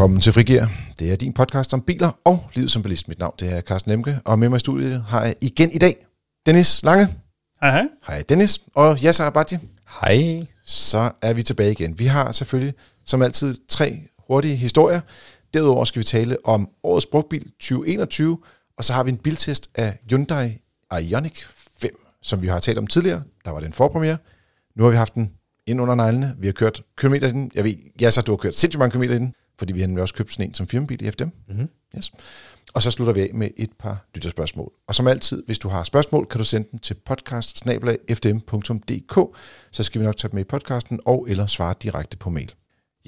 Velkommen til Frigir. Det er din podcast om biler og livet som bilist. Mit navn det er Carsten Lemke, og med mig i studiet har jeg igen i dag Dennis Lange. Hej hej. Hej Dennis. Og Yasser Abadji. Hej. Så er vi tilbage igen. Vi har selvfølgelig som altid tre hurtige historier. Derudover skal vi tale om årets brugtbil 2021, og så har vi en biltest af Hyundai Ioniq 5, som vi har talt om tidligere. Der var den forpremiere. Nu har vi haft den ind under neglene. Vi har kørt kilometer i den. Jeg ved, Yasser, du har kørt sindssygt mange kilometer i den fordi vi har nemlig også købt sådan en som firmabil i FDM. Mm-hmm. Yes. Og så slutter vi af med et par lytterspørgsmål. Og som altid, hvis du har spørgsmål, kan du sende dem til podcast så skal vi nok tage dem med i podcasten, og eller svare direkte på mail.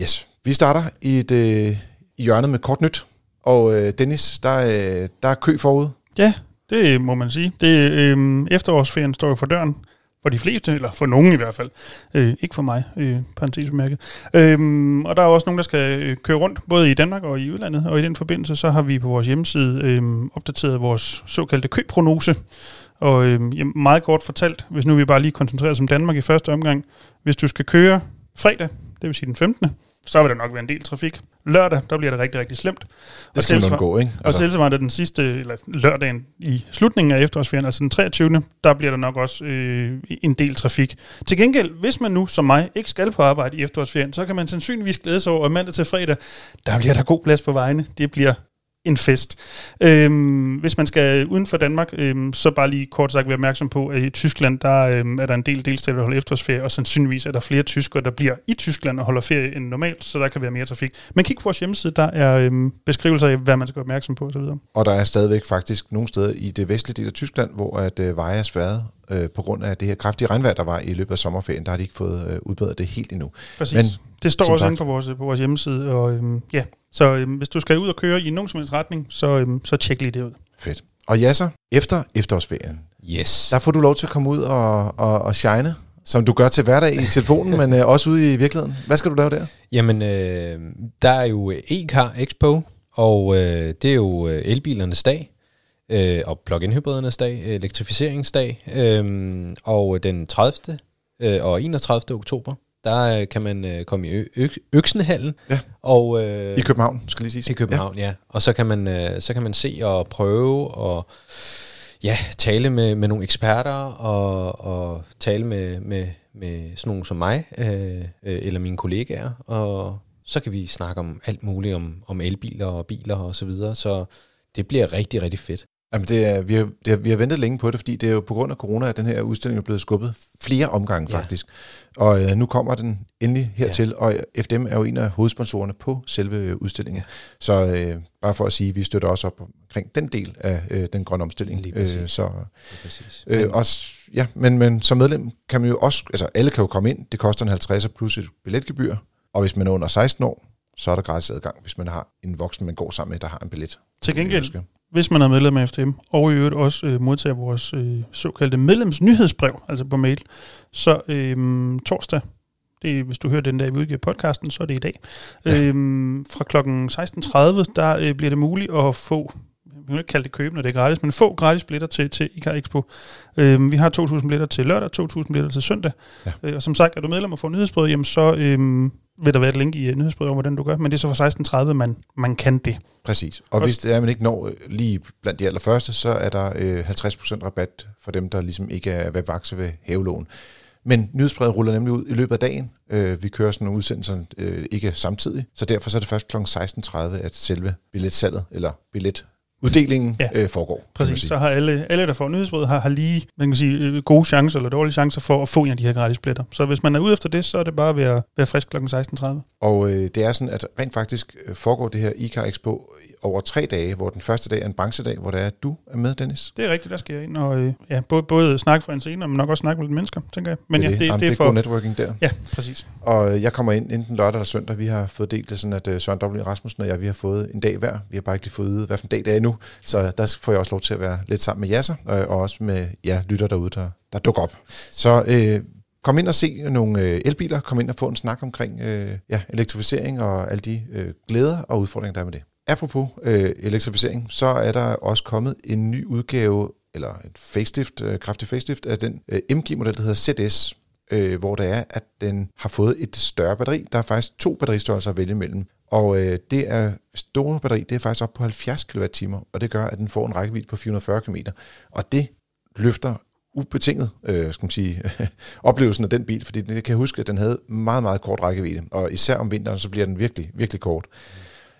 Yes, vi starter i et øh, i hjørnet med kort nyt. Og øh, Dennis, der, øh, der er kø forud. Ja, det må man sige. Det, øh, efterårsferien står jo for døren. For de fleste, eller for nogen i hvert fald. Øh, ikke for mig, øh, parentesbemærket. Øhm, og der er også nogen, der skal øh, køre rundt, både i Danmark og i udlandet. Og i den forbindelse, så har vi på vores hjemmeside øh, opdateret vores såkaldte køprognose. Og øh, meget kort fortalt, hvis nu vi bare lige koncentrerer os om Danmark i første omgang. Hvis du skal køre fredag, det vil sige den 15., så vil der nok være en del trafik. Lørdag, der bliver det rigtig, rigtig slemt. Det skal man gå, ikke? Altså. Og tilsvarende den sidste, eller lørdagen i slutningen af efterårsferien, altså den 23. der bliver der nok også øh, en del trafik. Til gengæld, hvis man nu, som mig, ikke skal på arbejde i efterårsferien, så kan man sandsynligvis glæde sig over, at mandag til fredag, der bliver der god plads på vejene. Det bliver en fest. Øhm, hvis man skal uden for Danmark, øhm, så bare lige kort sagt være opmærksom på, at i Tyskland, der øhm, er der en del delstater, der holder efterårsferie, og sandsynligvis er der flere tyskere, der bliver i Tyskland og holder ferie end normalt, så der kan være mere trafik. Men kig på vores hjemmeside, der er øhm, beskrivelser af, hvad man skal være opmærksom på osv. Og der er stadigvæk faktisk nogle steder i det vestlige del af Tyskland, hvor at øh, veje er sværet øh, på grund af det her kraftige regnvejr, der var i løbet af sommerferien. Der har de ikke fået øh, udbedret det helt endnu. Præcis. Men, det står også inde på vores, på vores hjemmeside, og øhm, ja, så øhm, hvis du skal ud og køre i nogen som helst retning, så, øhm, så tjek lige det ud. Fedt. Og Jasser, efter efterårsferien, yes. der får du lov til at komme ud og, og, og shine, som du gør til hverdag i telefonen, men øh, også ude i virkeligheden. Hvad skal du lave der? Jamen, øh, der er jo e-car expo, og øh, det er jo øh, elbilernes dag øh, og plug-in hybridernes dag, elektrificeringsdag, øh, og den 30. Øh, og 31. oktober, der øh, kan man øh, komme i ø- Øksenhallen. Ja. Og, øh, I København, skal lige sige. I København, ja. ja. Og så kan man øh, så kan man se og prøve og ja, tale med, med nogle eksperter og, og tale med, med, med sådan nogle som mig øh, øh, eller mine kollegaer. Og så kan vi snakke om alt muligt om, om elbiler og biler og så videre. Så det bliver rigtig, rigtig fedt. Jamen det er, vi, har, det har, vi har ventet længe på det, fordi det er jo på grund af corona, at den her udstilling er blevet skubbet flere omgange ja. faktisk. Og øh, nu kommer den endelig hertil, ja. og FDM er jo en af hovedsponsorerne på selve udstillingen. Ja. Så øh, bare for at sige, at vi støtter også op omkring den del af øh, den grønne omstilling. Lige præcis. Øh, så, Lige præcis. Øh, også, ja, men, men som medlem kan man jo også, altså alle kan jo komme ind, det koster en 50 plus et billetgebyr, og hvis man er under 16 år, så er der gratis adgang, hvis man har en voksen, man går sammen med, der har en billet. Til gengæld, hvis man er medlem af FDM, og i øvrigt også øh, modtager vores øh, såkaldte medlemsnyhedsbrev, altså på mail, så øh, torsdag, det er, hvis du hører den der, vi udgiver podcasten, så er det i dag. Ja. Øhm, fra klokken 16.30, der øh, bliver det muligt at få, kan ikke kalde det købe, når det er gratis, men få gratis billetter til, til ICAR Expo. Øhm, vi har 2.000 billetter til lørdag, 2.000 billetter til søndag. Ja. Øh, og som sagt, er du medlem og får nyhedsbrevet, jamen så øh, vil der være et link i nyhedsbrevet om, hvordan du gør, men det er så fra 16.30, man, man kan det. Præcis. Og hvis det er, man ikke når øh, lige blandt de allerførste, så er der øh, 50% rabat for dem, der ligesom ikke er ved vakse ved havelån. Men nyhedsbrevet ruller nemlig ud i løbet af dagen. Øh, vi kører sådan nogle udsendelser øh, ikke samtidig, så derfor så er det først kl. 16.30, at selve billetsalget, eller billet uddelingen ja. øh, foregår. Præcis, så har alle, alle der får nyhedsbrevet, har, har lige man kan sige, øh, gode chancer eller dårlige chancer for at få en af de her gratis billetter. Så hvis man er ude efter det, så er det bare at være, være frisk kl. 16.30. Og øh, det er sådan, at rent faktisk øh, foregår det her ICAR Expo over tre dage, hvor den første dag er en branchedag, hvor der er, du er med, Dennis. Det er rigtigt, der skal jeg ind og øh, ja, både, både snakke for en scene, men nok også snakke med lidt mennesker, tænker jeg. Men det, ja, det, Jamen, det, det er for... god networking der. Ja, præcis. Og øh, jeg kommer ind enten lørdag eller søndag. Vi har fået delt det sådan, at uh, Søren W. Rasmussen og jeg, vi har fået en dag hver. Vi har bare ikke lige fået hvad for en dag det er endnu. Så der får jeg også lov til at være lidt sammen med Jasser, og, og også med ja, lytter derude, der, der dukker op. Så øh, kom ind og se nogle øh, elbiler, kom ind og få en snak omkring øh, ja, elektrificering og alle de øh, glæder og udfordringer, der er med det. Apropos øh, elektrificering, så er der også kommet en ny udgave, eller et facelift, øh, kraftig facelift, af den øh, MG-model, der hedder ZS, øh, hvor det er, at den har fået et større batteri. Der er faktisk to batteristørrelser at vælge imellem. Og øh, det er store batteri, det er faktisk op på 70 kWh, og det gør, at den får en rækkevidde på 440 km. Og det løfter ubetinget, øh, skal man sige, oplevelsen af den bil, fordi jeg kan huske, at den havde meget, meget kort rækkevidde, og især om vinteren, så bliver den virkelig, virkelig kort.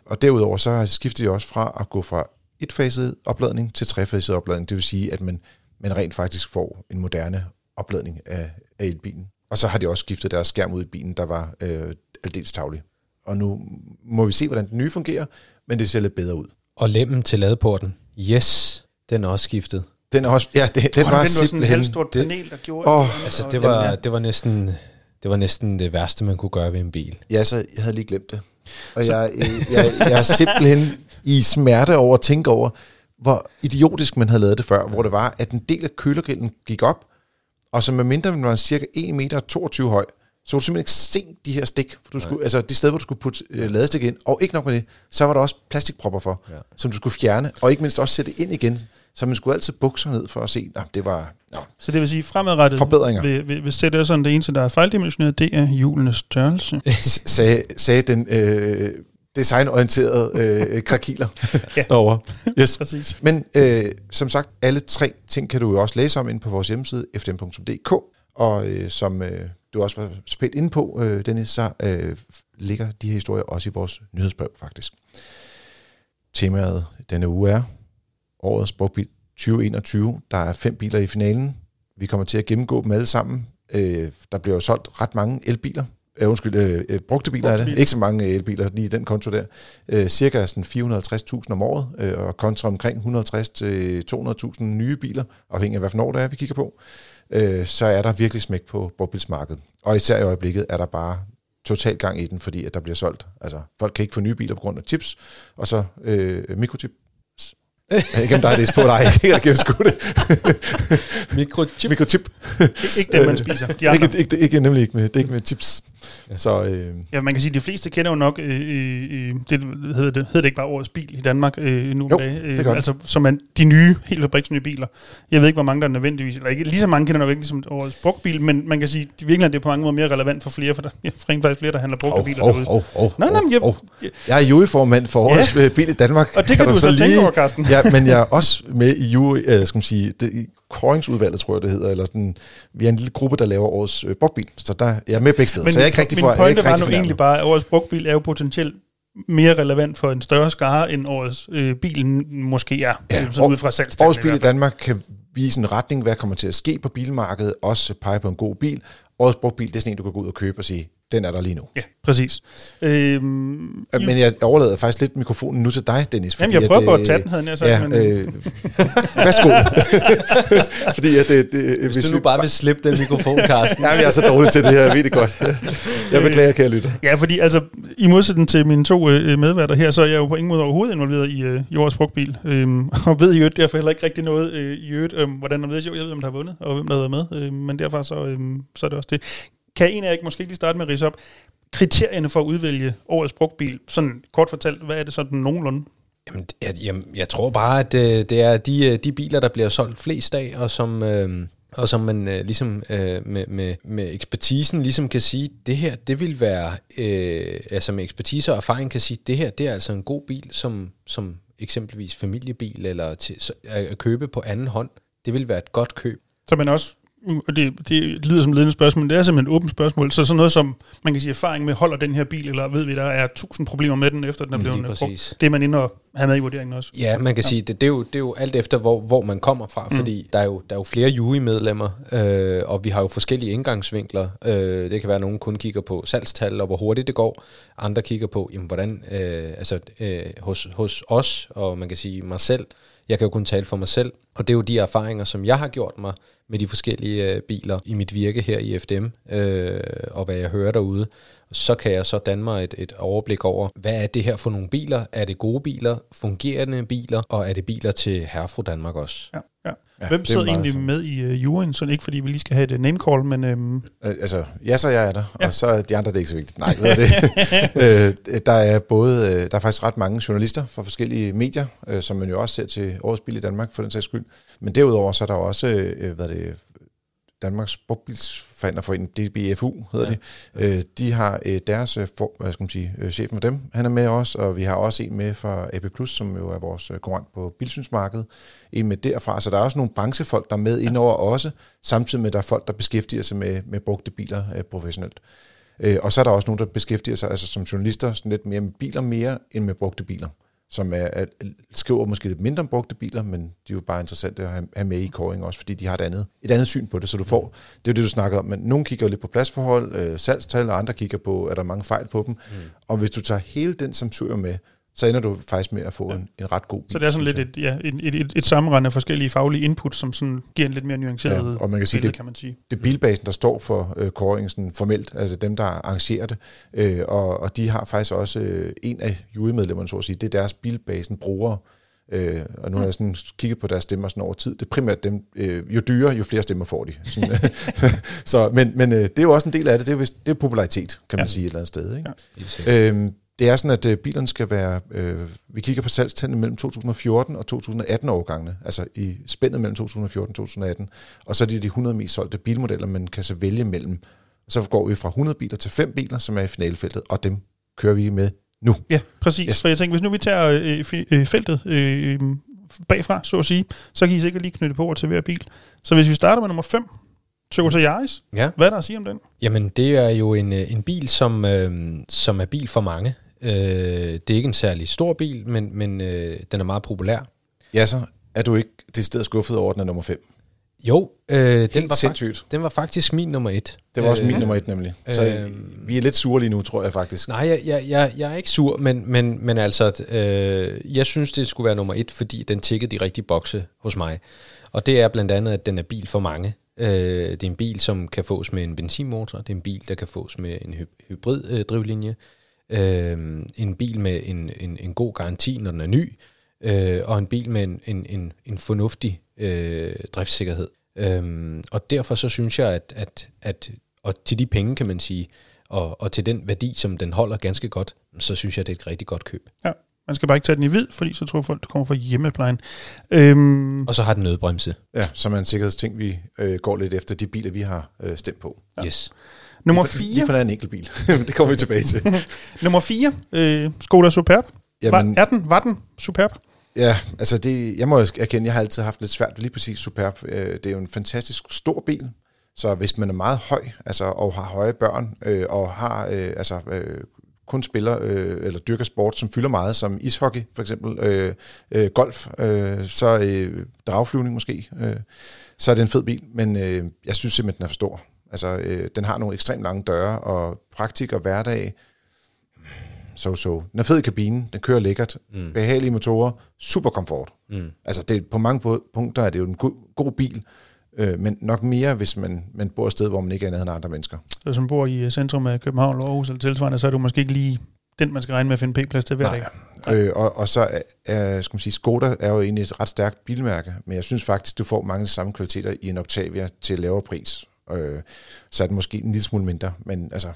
Og derudover så skifter de også fra at gå fra etfaset opladning til trefaset opladning, det vil sige, at man, man rent faktisk får en moderne opladning af, af elbilen. Og så har de også skiftet deres skærm ud i bilen, der var øh, aldeles tavlig. Og nu må vi se, hvordan den nye fungerer, men det ser lidt bedre ud. Og lemmen til ladeporten. Yes, den er også skiftet. Den er også, ja, det, den, Den var var, den var sådan et simpelthen... det- panel, der gjorde Åh, det. Altså, det var, ja. det var næsten... Det var næsten det værste, man kunne gøre ved en bil. Ja, så jeg havde lige glemt det. Og jeg, øh, jeg, jeg er simpelthen i smerte over at tænke over, hvor idiotisk man havde lavet det før, hvor det var, at en del af kølergrillen gik op, og så med mindre man var cirka 1 meter 22 høj, så kunne du simpelthen ikke se de her stik, for du skulle, altså de steder, hvor du skulle putte øh, ladestik ind, og ikke nok med det, så var der også plastikpropper for, Ja. som du skulle fjerne, og ikke mindst også sætte ind igen, så man skulle altid bukke sig ned for at se, at det var nå, Så det vil sige, fremadrettet Forbedringer. Ved, ved, ved ZS, sådan det eneste, der er fejldimensioneret, det er hjulenes størrelse. sagde, sagde den øh, designorienterede øh, krakiler Ja. ja. derovre. Yes. Præcis. Men øh, som sagt, alle tre ting kan du jo også læse om inde på vores hjemmeside, fdm.dk, og øh, som øh, du også var spændt inde på, øh, Dennis, så øh, ligger de her historier også i vores nyhedsbrev faktisk. Temaet denne uge er årets brugtbil 2021. Der er fem biler i finalen. Vi kommer til at gennemgå dem alle sammen. Øh, der bliver jo solgt ret mange elbiler. Øh, undskyld, øh, øh, brugte biler er det. Ikke så mange elbiler lige i den konto der. Øh, cirka sådan 450.000 om året, øh, og kontra omkring 150-200.000 nye biler, afhængig af hvad for år det er, vi kigger på. Øh, så er der virkelig smæk på brugtbilsmarkedet. Og især i øjeblikket er der bare total gang i den, fordi at der bliver solgt. Altså, folk kan ikke få nye biler på grund af chips, og så øh, mikrochip. Ikke, om der er det på dig. Jeg kan ikke gennemskue det. Mikrochip. Mikrochip. Ik- ikke dem, man spiser. De andre. Ikke, ikke, ikke, nemlig ikke med, det er ikke med chips. Så øh, Ja, man kan sige, at de fleste kender jo nok, øh, øh, det hedder det, hedder det ikke bare årets bil i Danmark øh, nu om dagen. det gør det. Altså, som er de nye, helt fabriksnye biler. Jeg ved ikke, hvor mange der er nødvendigvis, eller ikke lige så mange kender nødvendigvis som årets brugtbil, men man kan sige, at virkelig det er på mange måder mere relevant for flere, for der er rent faktisk flere, der handler brugte biler derude. oh, oh, Nej, nej, jeg, oh. Jeg er juryformand for årets ja. bil i Danmark. Og det kan du så tænke over, Carsten. Ja, men jeg er også med i jury, øh, skal man sige, det, i kåringsudvalget, tror jeg, det hedder. Eller sådan, vi er en lille gruppe, der laver årets øh, brugtbil. Så der, jeg er med begge steder. Men så jeg er ikke rigtig min for, er pointe var nu egentlig bare, at årets brugtbil er jo potentielt mere relevant for en større skare, end årets øh, bil måske er, Ja, år- ud fra salgstallene. Årets i bil i fald. Danmark kan vise en retning, hvad kommer til at ske på bilmarkedet, også pege på en god bil. Årets brugtbil, det er sådan en, du kan gå ud og købe og sige, den er der lige nu. Ja, præcis. Øhm, Men jeg overlader faktisk lidt mikrofonen nu til dig, Dennis. Jamen, jeg at, prøver på at øh, tage den, havde jeg sagt. Ja, men, øh, værsgo. fordi at det, det, Hvis hvis du nu vi bare vil slippe den mikrofon, Carsten. Jamen, jeg er så dårlig til det her, jeg ved det godt. Jeg beklager, kære lytter. Ja, fordi altså, i modsætning til mine to øh, medværter her, så er jeg jo på ingen måde overhovedet involveret i, øh, i årets brugtbil. Øhm, og ved i øvrigt derfor heller ikke rigtig noget øh, i øvrigt, øh, hvordan der ved. Jeg ved, hvem der har vundet, og hvem der har været med. Øh, men derfor så, øh, så er det også det. Kan en af jer ikke måske lige starte med at rise op kriterierne for at udvælge årets brugtbil? Sådan kort fortalt, hvad er det sådan nogenlunde? Jamen, jeg, jamen, jeg tror bare, at øh, det er de, øh, de biler, der bliver solgt flest af, og som, øh, og som man øh, ligesom øh, med, med, med ekspertisen ligesom kan sige, det her, det vil være, øh, altså med ekspertise og erfaring kan sige, det her, det er altså en god bil, som, som eksempelvis familiebil, eller til, så, at at købe på anden hånd, det vil være et godt køb. Så man også, og det, det lyder som et ledende spørgsmål, men det er simpelthen et åbent spørgsmål, så sådan noget som, man kan sige, erfaring med, holder den her bil, eller ved vi, der er tusind problemer med den, efter den er blevet brugt. Det er man inde og have med i vurderingen også. Ja, man kan ja. sige, det, det, er jo, det er jo alt efter, hvor, hvor man kommer fra, mm. fordi der er, jo, der er jo flere jury-medlemmer, øh, og vi har jo forskellige indgangsvinkler. Øh, det kan være, at nogen kun kigger på salgstal og hvor hurtigt det går. Andre kigger på, jamen, hvordan, øh, altså øh, hos, hos os, og man kan sige mig selv, jeg kan jo kun tale for mig selv, og det er jo de erfaringer, som jeg har gjort mig med de forskellige øh, biler i mit virke her i FDM, øh, og hvad jeg hører derude. Så kan jeg så danne mig et, et overblik over, hvad er det her for nogle biler? Er det gode biler, fungerende biler, og er det biler til herre herfru Danmark også? Ja, ja. Ja, Hvem er sidder egentlig sådan. med i uh, juryen? Sådan ikke fordi vi lige skal have et uh, name call, men øhm, Øh, altså, ja, så jeg er der, Ja. og så er de andre det er ikke så vigtigt. Nej, ved det. øh, der er både, øh, der er faktisk ret mange journalister fra forskellige medier, øh, som man jo også ser til Årets Bil i Danmark, for den sags skyld. Men derudover så er der også, øh, hvad er det, Danmarks Brugtbilsforhandlerforening, DBFU hedder ja. de. Øh, de har øh, deres, øh, for, hvad skal man sige, øh, chefen for dem, han er med os, og vi har også en med fra AP+, som jo er vores øh, konkurrent på bilsynsmarkedet, en med derfra. Så der er også nogle branchefolk, der er med indover også, samtidig med, at der er folk, der beskæftiger sig med, med brugte biler øh, professionelt. Øh, og så er der også nogen, der beskæftiger sig altså som journalister sådan lidt mere med biler mere end med brugte biler som er, er, skriver måske lidt mindre om brugte biler, men de er jo bare interessante at have, have med i kåring også, fordi de har et andet, et andet syn på det, så du får, det er jo det, du snakker om, men nogen kigger jo lidt på pladsforhold, øh, salgstal, og andre kigger på, er der mange fejl på dem, mm. og hvis du tager hele den samtur med, så ender du faktisk med at få ja. en, en ret god bil. Så det er sådan lidt et, ja, et, et, et, et sammenrend af forskellige faglige input, som sådan giver en lidt mere nuanceret ja, og man kan sige, billede, det, kan man sige. Det er bilbasen, der står for øh, kåringen sådan formelt, altså dem, der arrangerer det, øh, og, og de har faktisk også øh, en af jurymedlemmerne, så at sige, det er deres bilbasen brugere, Øh, og nu har jeg sådan kigget på deres stemmer sådan over tid. Det er primært dem, øh, jo dyrere, jo flere stemmer får de. Sådan, så, men men øh, det er jo også en del af det. Det er, det er popularitet, kan man ja. sige et eller andet sted. Ikke? Ja, øhm, det er sådan, at øh, bilerne skal være, øh, vi kigger på salgstallene mellem 2014 og 2018 årgangene, altså i spændet mellem 2014 og 2018, og så er det de 100 mest solgte bilmodeller, man kan så vælge mellem. Så går vi fra 100 biler til 5 biler, som er i finalefeltet, og dem kører vi med nu. Ja, præcis. Yes. For jeg tænker, hvis nu vi tager øh, øh, feltet øh, bagfra, så at sige, så kan I sikkert lige knytte på til hver bil. Så hvis vi starter med nummer 5, Toyota Yaris. Ja. Hvad er der at sige om den? Jamen, det er jo en, øh, en bil, som, øh, som er bil for mange. Øh, det er ikke en særlig stor bil, men, men øh, den er meget populær. Ja, så er du ikke det sted skuffet over, den er nummer 5? Jo, øh, den, var fakt, den var faktisk min nummer et. Det var også min øh, nummer et nemlig. Så øh, vi er lidt sure lige nu, tror jeg faktisk. Nej, jeg, jeg, jeg, jeg er ikke sur, men, men, men altså, øh, jeg synes, det skulle være nummer et, fordi den tikkede de rigtige bokse hos mig. Og det er blandt andet, at den er bil for mange. Øh, det er en bil, som kan fås med en benzinmotor. Det er en bil, der kan fås med en hy- hybriddrivlinje. Øh, øh, en bil med en, en, en god garanti, når den er ny. Øh, og en bil med en, en, en, en fornuftig øh, driftssikkerhed. Øh, og derfor så synes jeg, at, at, at og til de penge, kan man sige, og, og til den værdi, som den holder ganske godt, så synes jeg, det er et rigtig godt køb. Ja. Man skal bare ikke tage den i hvid, fordi så tror folk, det kommer fra hjemmeplejen. Øhm. Og så har den nødbremse. Ja, som er en sikkerhedsting, vi øh, går lidt efter de biler, vi har øh, stemt på. Ja. Yes. Nummer 4. Lige for en enkelt bil. det kommer vi tilbage til. Nummer 4. Øh, Skoda Superb. Jamen, var, er den, var den Superb? Ja, altså det, jeg må erkende, jeg har altid haft lidt svært ved lige præcis Superb. Øh, det er jo en fantastisk stor bil, så hvis man er meget høj, altså, og har høje børn, øh, og har øh, altså, øh, kun spiller øh, eller dyrker sport, som fylder meget, som ishockey for eksempel, øh, øh, golf, øh, så øh, dragflyvning måske, øh, så er det en fed bil, men øh, jeg synes simpelthen, den er for stor. Altså, øh, den har nogle ekstremt lange døre, og praktik og hverdag, so so. Den er fed i kabinen, den kører lækkert, mm. behagelige motorer, super komfort. Mm. Altså, det, på mange punkter er det jo en god, god bil, Øh, men nok mere, hvis man, man bor et sted, hvor man ikke er nærheden af andre mennesker. Så hvis man bor i øh, centrum af København eller Aarhus eller tilsvarende, så er du måske ikke lige den, man skal regne med at finde p-plads til hver Nej. dag. Nej. Øh, og, og så er, skal man sige, Skoda er jo egentlig et ret stærkt bilmærke, men jeg synes faktisk, du får mange samme kvaliteter i en Octavia til lavere pris. Øh, så er den måske en lille smule mindre, men altså,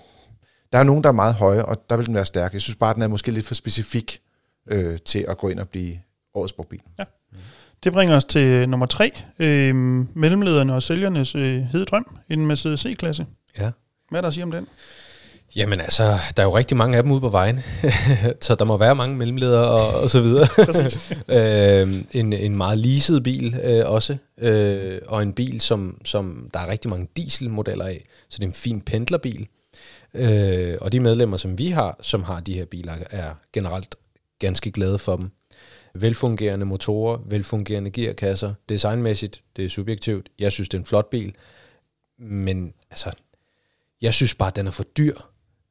der er nogen, der er meget høje, og der vil den være stærk. Jeg synes bare, den er måske lidt for specifik øh, til at gå ind og blive årets brugbil. Ja. Det bringer os til nummer tre. Øh, mellemlederne og sælgernes øh, hededrøm. En Mercedes C-klasse. Ja. Hvad er der at sige om den? Jamen altså, der er jo rigtig mange af dem ude på vejen, så der må være mange mellemledere og, og så videre. øh, en, en meget leaset bil øh, også, øh, og en bil, som, som der er rigtig mange dieselmodeller af, så det er en fin pendlerbil. Øh, og de medlemmer, som vi har, som har de her biler, er generelt ganske glade for dem velfungerende motorer, velfungerende gearkasser. Designmæssigt, det er subjektivt. Jeg synes, det er en flot bil. Men altså, jeg synes bare, at den er for dyr.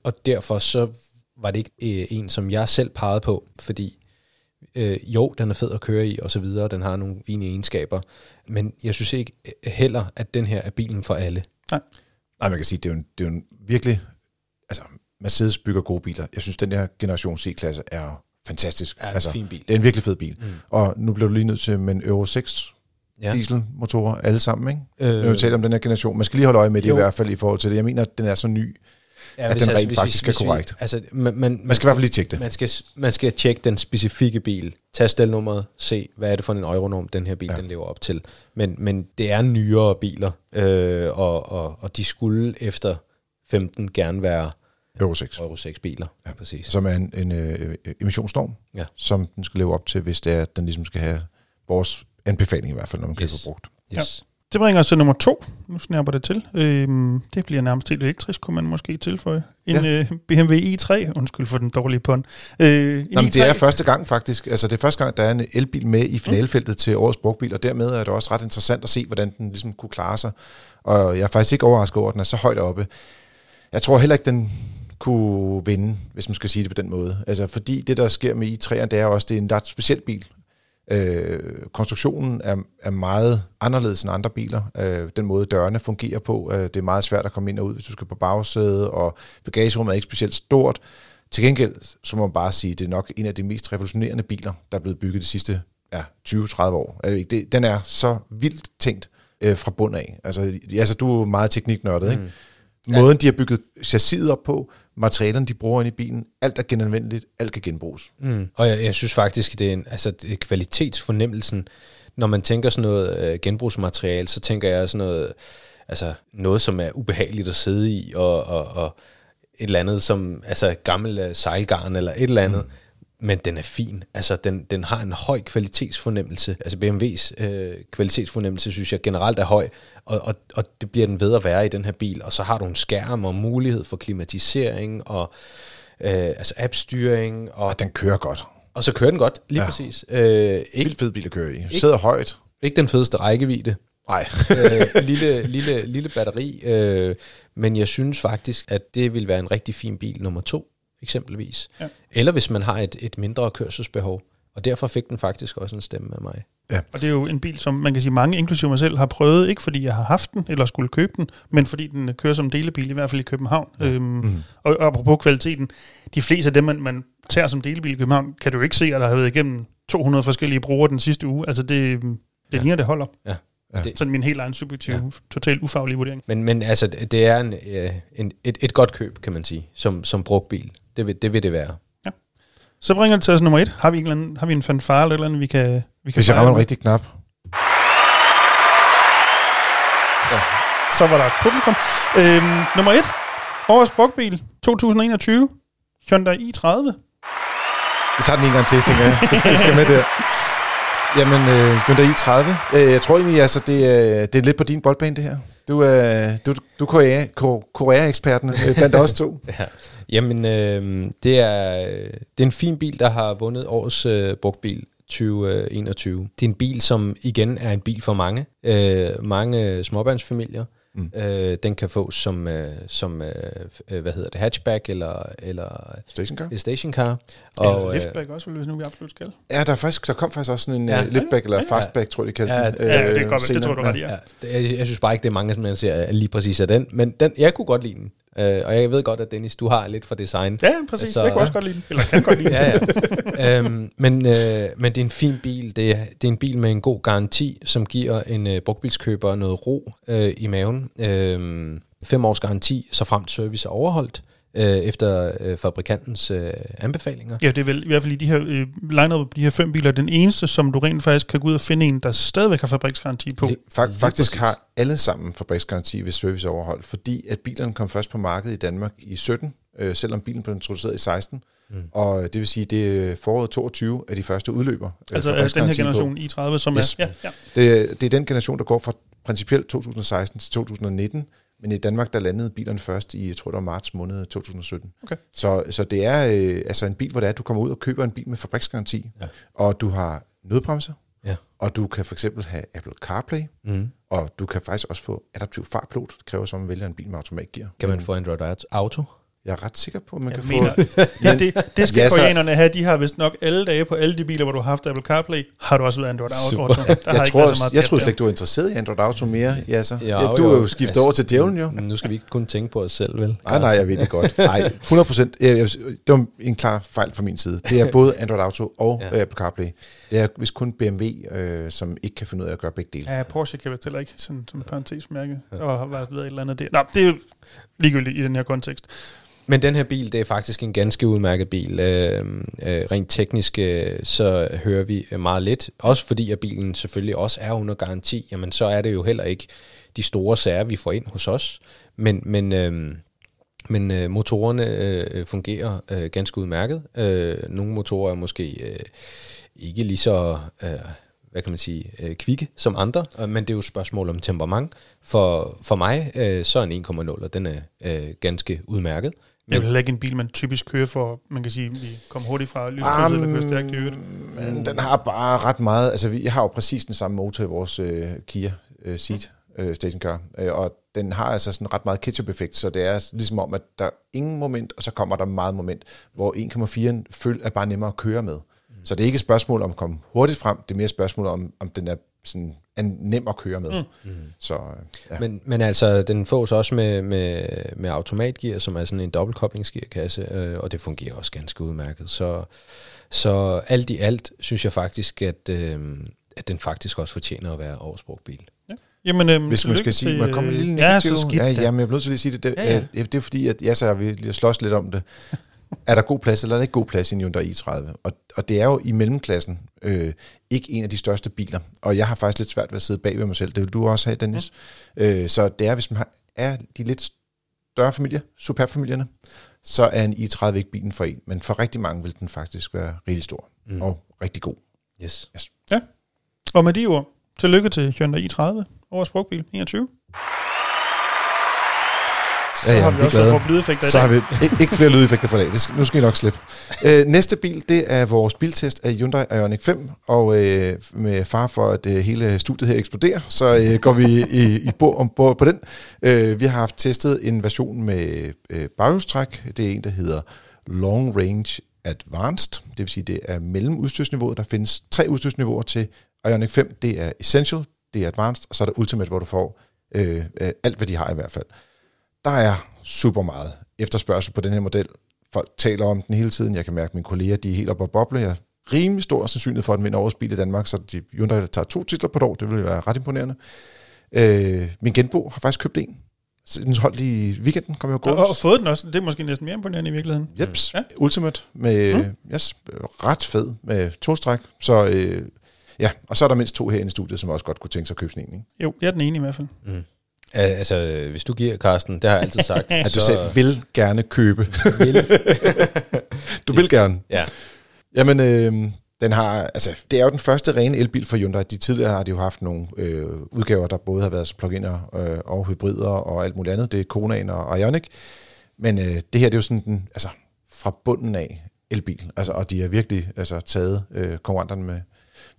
Og derfor så var det ikke øh, en, som jeg selv pegede på, fordi øh, jo, den er fed at køre i og så videre, den har nogle fine egenskaber, men jeg synes ikke øh, heller, at den her er bilen for alle. Nej, Nej man kan sige, det er jo en, det er jo en virkelig, altså Mercedes bygger gode biler. Jeg synes, den her generation C-klasse er fantastisk. Ja, altså, fin bil. Det er en virkelig fed bil. Mm. Og nu bliver du lige nødt til med en Euro 6 ja. dieselmotorer alle sammen, ikke? Øh, Når vi taler om den her generation. Man skal lige holde øje med det jo. i hvert fald i forhold til det. Jeg mener, at den er så ny. ja, at den rent hvis, faktisk hvis, er korrekt. Vi, altså, man, man, man skal i hvert fald lige tjekke det. Man skal, man skal tjekke den specifikke bil, tage stelnummeret, se, hvad er det for en euronorm, den her bil ja. den lever op til. Men, men det er nyere biler, øh, og, og, og de skulle efter 15 gerne være Euro 6. Euro 6 biler, ja. præcis. Som er en, en uh, emissionsnorm, ja. som den skal leve op til, hvis det er, at den ligesom skal have vores anbefaling i hvert fald, når man yes. køber brugt. Yes. Ja. Det bringer os til nummer to. Nu snapper det til. Øhm, det bliver nærmest helt elektrisk, kunne man måske tilføje. En ja. øh, BMW i3, undskyld for den dårlige pun. Øh, Jamen, det er første gang faktisk. Altså, det er første gang, der er en elbil med i finalfeltet mm. til årets brugtbil, og dermed er det også ret interessant at se, hvordan den ligesom kunne klare sig. Og jeg er faktisk ikke overrasket over, at den er så højt oppe. Jeg tror heller ikke, den kunne vinde, hvis man skal sige det på den måde. Altså, fordi det, der sker med i3'eren, det er også, det er en ret speciel bil. Øh, konstruktionen er, er meget anderledes end andre biler. Øh, den måde dørene fungerer på, øh, det er meget svært at komme ind og ud, hvis du skal på bagsædet, og bagagerummet er ikke specielt stort. Til gengæld, så må man bare sige, det er nok en af de mest revolutionerende biler, der er blevet bygget de sidste ja, 20-30 år. Altså, det, den er så vildt tænkt øh, fra bund af. Altså, altså, du er meget tekniknørdet, ikke? Mm. Måden, de har bygget chassiset op på, materialerne, de bruger ind i bilen, alt er genanvendeligt, alt kan genbruges. Mm. Og jeg, jeg synes faktisk, det er, en, altså, det er kvalitetsfornemmelsen. Når man tænker sådan noget øh, genbrugsmateriale, så tænker jeg sådan noget, altså noget, som er ubehageligt at sidde i, og, og, og et eller andet som altså gammel øh, sejlgarn eller et eller andet. Mm men den er fin. Altså, den, den har en høj kvalitetsfornemmelse. Altså, BMW's øh, kvalitetsfornemmelse, synes jeg generelt er høj, og, og, og det bliver den ved at være i den her bil. Og så har du en skærm og mulighed for klimatisering og øh, altså appstyring. Og, og den kører godt. Og så kører den godt, lige ja. præcis. Øh, ikke, Vildt fed bil at køre i. Ikke, Sidder højt. Ikke den fedeste rækkevidde. Nej. øh, lille, lille, lille batteri. Øh, men jeg synes faktisk, at det vil være en rigtig fin bil nummer to eksempelvis. Ja. Eller hvis man har et, et mindre kørselsbehov. Og derfor fik den faktisk også en stemme af mig. Ja. Og det er jo en bil, som man kan sige, mange, inklusive mig selv, har prøvet, ikke fordi jeg har haft den, eller skulle købe den, men fordi den kører som delebil, i hvert fald i København. Ja. Øhm, mm. og, og apropos kvaliteten, de fleste af dem, man, man tager som delebil i København, kan du ikke se, at der har været igennem 200 forskellige brugere den sidste uge. Altså det, det ja. ligner, det holder. Ja. Ja. Det, sådan min helt egen subjektiv, ja. totalt ufaglige vurdering. Men, men altså, det er en, øh, en, et, et godt køb, kan man sige, som, som brugt bil. Det vil det, vil det være. Ja. Så bringer det til os nummer et. Har vi, en, anden, har vi en fanfare eller noget, vi kan, vi kan Hvis jeg rammer en rigtig knap. Ja. Så var der et publikum. Øhm, nummer et. Årets brugtbil 2021. Hyundai i30. Vi tager den en gang til, tænker jeg. Det skal med der. Jamen, øh, Hyundai i30. Øh, jeg tror egentlig, altså, det, er, det er lidt på din boldbane, det her. Du er, du, du er Korea, Korea-eksperten øh, blandt os to. ja. Jamen, øh, det, er, det er en fin bil, der har vundet årets øh, brugtbil 2021. Øh, det er en bil, som igen er en bil for mange. Øh, mange småbørnsfamilier. Mm. Øh, den kan fås som, øh, som øh, øh hvad hedder det, hatchback eller, eller stationcar. stationcar. Og, eller øh, liftback også, hvis nu vi absolut skal. Ja, der, er faktisk, der kom faktisk også sådan en ja. liftback eller fastback, tror jeg, de kaldte ja, den. Ja, det, er godt, det tror du ret i, ja. ja. Jeg, jeg synes bare ikke, det er mange, som ser lige præcis af den. Men den, jeg kunne godt lide den. Uh, og jeg ved godt, at Dennis, du har lidt for design. Ja, præcis. Så, jeg kunne også godt lide den. Eller kan godt lide den. ja, ja. Um, men, uh, men det er en fin bil. Det er, det er en bil med en god garanti, som giver en uh, brugtbilskøber noget ro uh, i maven. Uh, fem års garanti, så frem service er overholdt øh, efter øh, fabrikantens øh, anbefalinger. Ja, det er vel i hvert fald i de her øh, line de her fem biler, den eneste, som du rent faktisk kan gå ud og finde en, der stadigvæk har fabriksgaranti på. Det, fakt, faktisk har alle sammen fabriksgaranti, hvis service er overholdt, fordi at bilerne kom først på markedet i Danmark i 17, øh, selvom bilen blev introduceret i 16. Mm. Og det vil sige, det er foråret 22 af de første udløber. Øh, altså øh, den her generation på. i30, som yes. er... Ja, ja. Det, det er den generation, der går fra principielt 2016 til 2019, men i Danmark, der landede bilerne først i, jeg tror det var marts måned 2017. Okay. Så, så det er øh, altså en bil, hvor det er, at du kommer ud og køber en bil med fabriksgaranti, ja. og du har nødbremser, ja. og du kan for eksempel have Apple CarPlay, mm. og du kan faktisk også få adaptiv fartpilot. Det kræver så, at man vælger en bil med automatgear. Kan man få Android Auto? Jeg er ret sikker på, at man Jeg kan mener, få... det, det, det skal Ja, ja, så- koreanerne have. De har vist nok alle dage på alle de biler, hvor du har haft Apple CarPlay, har du også været Android. Auto. Der har Jeg, ikke været tror, så meget jeg tror slet ikke, du er interesseret i Android Auto mere. Ja, Ja, jo, du er jo. skiftet Altså, over til djævlen, jo. Men nu skal vi ikke kun tænke på os selv, vel? Nej, nej, jeg ved det godt. Nej, 100 procent. Det var en klar fejl fra min side. Det er både Android Auto og Ja. ja. Apple CarPlay. Det er vist kun BMW, øh, som ikke kan finde ud af at gøre begge dele. Ja, Porsche kan vist heller ikke, sådan som parentesmærke, og har været et eller andet der. Nå, det er jo ligegyldigt i den her kontekst. Men den her bil, det er faktisk en ganske udmærket bil. Øh, øh, rent teknisk, øh, så hører vi øh, meget lidt. Også fordi, at bilen selvfølgelig også er under garanti. Jamen, så er det jo heller ikke de store sager, vi får ind hos os. Men, men, øh, men øh, motorerne øh, fungerer øh, ganske udmærket. Øh, nogle motorer er måske øh, ikke lige så... Øh, hvad kan man sige, øh, kvikke som andre, øh, men det er jo et spørgsmål om temperament. For, for mig, øh, så er en 1,0, og den er øh, ganske udmærket. Det er jo heller ikke en bil, man typisk kører for, man kan sige, vi kommer hurtigt fra lyskrydset, eller kører stærkt i øvrigt. men den har bare ret meget... Altså, vi, har jo præcis den samme motor i vores øh, Kia øh, Ceed øh, stationcar, øh, og den har altså sådan ret meget ketchup-effekt, så det er ligesom om, at der er ingen moment, og så kommer der meget moment, hvor 1,4 føl er bare nemmere at køre med. Mm. Så det er ikke et spørgsmål om at komme hurtigt frem, det er mere et spørgsmål om, om den er sådan er nem at køre med. Mm. Så øh, ja. Men, men altså, den fås også med, med, med automatgear, som er sådan en dobbeltkoblingsgearkasse, øh, og det fungerer også ganske udmærket. Så, så alt i alt synes jeg faktisk, at, øh, at den faktisk også fortjener at være årsbrugt bil. Jamen, øhm, Hvis man skal sige, til, man kommer en lille øh, negativ. Ja, så skidt ja, ja, men jeg bliver nødt til at sige det. Det, Ja, ja, ja. ja. det er fordi, at ja, så har vi lige slås lidt om det. Er der god plads, eller er der ikke god plads i en Hyundai i30? Og, og det er jo i mellemklassen øh, ikke en af de største biler. Og jeg har faktisk lidt svært ved at sidde bag ved mig selv. Det vil du også have, Dennis. Mm. Øh, så det er, hvis man har, er de lidt større familier, superb-familierne, så er en i30 ikke bilen for en. Men for rigtig mange vil den faktisk være rigtig stor mm. og rigtig god. Yes. Og med de ord, tillykke til Hyundai i30, årets brugtbil 21. Så Ja, ja, har vi vi også glade. lydeffekter Så har vi ikke, ikke flere lydeffekter for i dag. Det skal, nu skal I nok slippe. Øh, næste bil, det er vores biltest af Hyundai Ioniq 5, og øh, med far for, at øh, hele studiet her eksploderer, så øh, går vi i, i bord, om bord på den. Øh, vi har haft testet en version med øh, baghjulstræk. Det er en, der hedder Long Range Advanced, det vil sige, det er mellem udstyrsniveauet. Der findes tre udstyrsniveauer til Ioniq 5. Det er Essential, det er Advanced, og så er der Ultimate, hvor du får øh, øh, alt, hvad de har i hvert fald. Der er super meget efterspørgsel på den her model. Folk taler om den hele tiden. Jeg kan mærke, at mine kolleger de er helt oppe på boble. Jeg er rimelig stor sandsynlighed for, at den vinder årets bil i Danmark, så de Hyundai tager to titler på et år. Det vil være ret imponerende. Øh, min genbo har faktisk købt en. Så Den holdt i weekenden, kom jeg jo Og, gå. og fået den også. Det er måske næsten mere imponerende i virkeligheden. Jeps, ja. Ultimate med mm. yes, ret fed med to stræk. Så øh, ja, og så er der mindst to her i studiet, som også godt kunne tænke sig at købe sådan en. Ikke? Jo, jeg er den ene i hvert fald. Mm. Altså, hvis du giver, Carsten, det har jeg altid sagt. At du selv vil gerne købe. vil. Du vil gerne. Ja. Jamen, øh, den har, altså, det er jo den første rene elbil for Hyundai. De tidligere har de jo haft nogle øh, udgaver, der både har været plug-in'er øh, og hybrider og alt muligt andet. Det er Konaen og Ioniq. Men øh, det her, det er jo sådan den, altså, fra bunden af elbil. Altså, og de har virkelig altså, taget øh, konkurrenterne med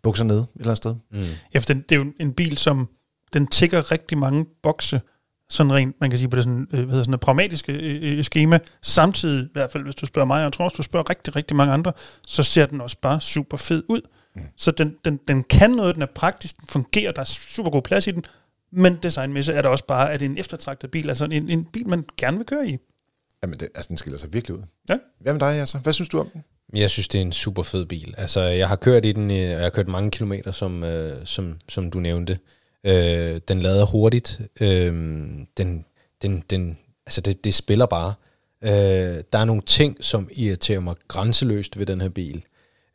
bukser ned et eller andet sted. Mm. Ja, for den, det er jo en bil, som den tigger rigtig mange bokse, sådan rent, man kan sige på det sådan, øh, hvad hedder sådan et pragmatiske øh, øh, schema. Samtidig, i hvert fald hvis du spørger mig, og jeg tror også, du spørger rigtig, rigtig mange andre, så ser den også bare super fed ud. Mm. Så den, den, den kan noget, den er praktisk, den fungerer, der er super god plads i den, men designmæssigt er der også bare, at det er en eftertragtet bil, altså en, en bil, man gerne vil køre i. Jamen, det, altså, den skiller sig virkelig ud. Ja. Hvad med dig, altså? Hvad synes du om den? Jeg synes, det er en super fed bil. Altså, jeg har kørt i den, jeg har kørt mange kilometer, som, øh, som, som du nævnte. Øh, den lader hurtigt. Øh, den, den, den, altså, det, det spiller bare. Øh, der er nogle ting, som irriterer mig grænseløst ved den her bil.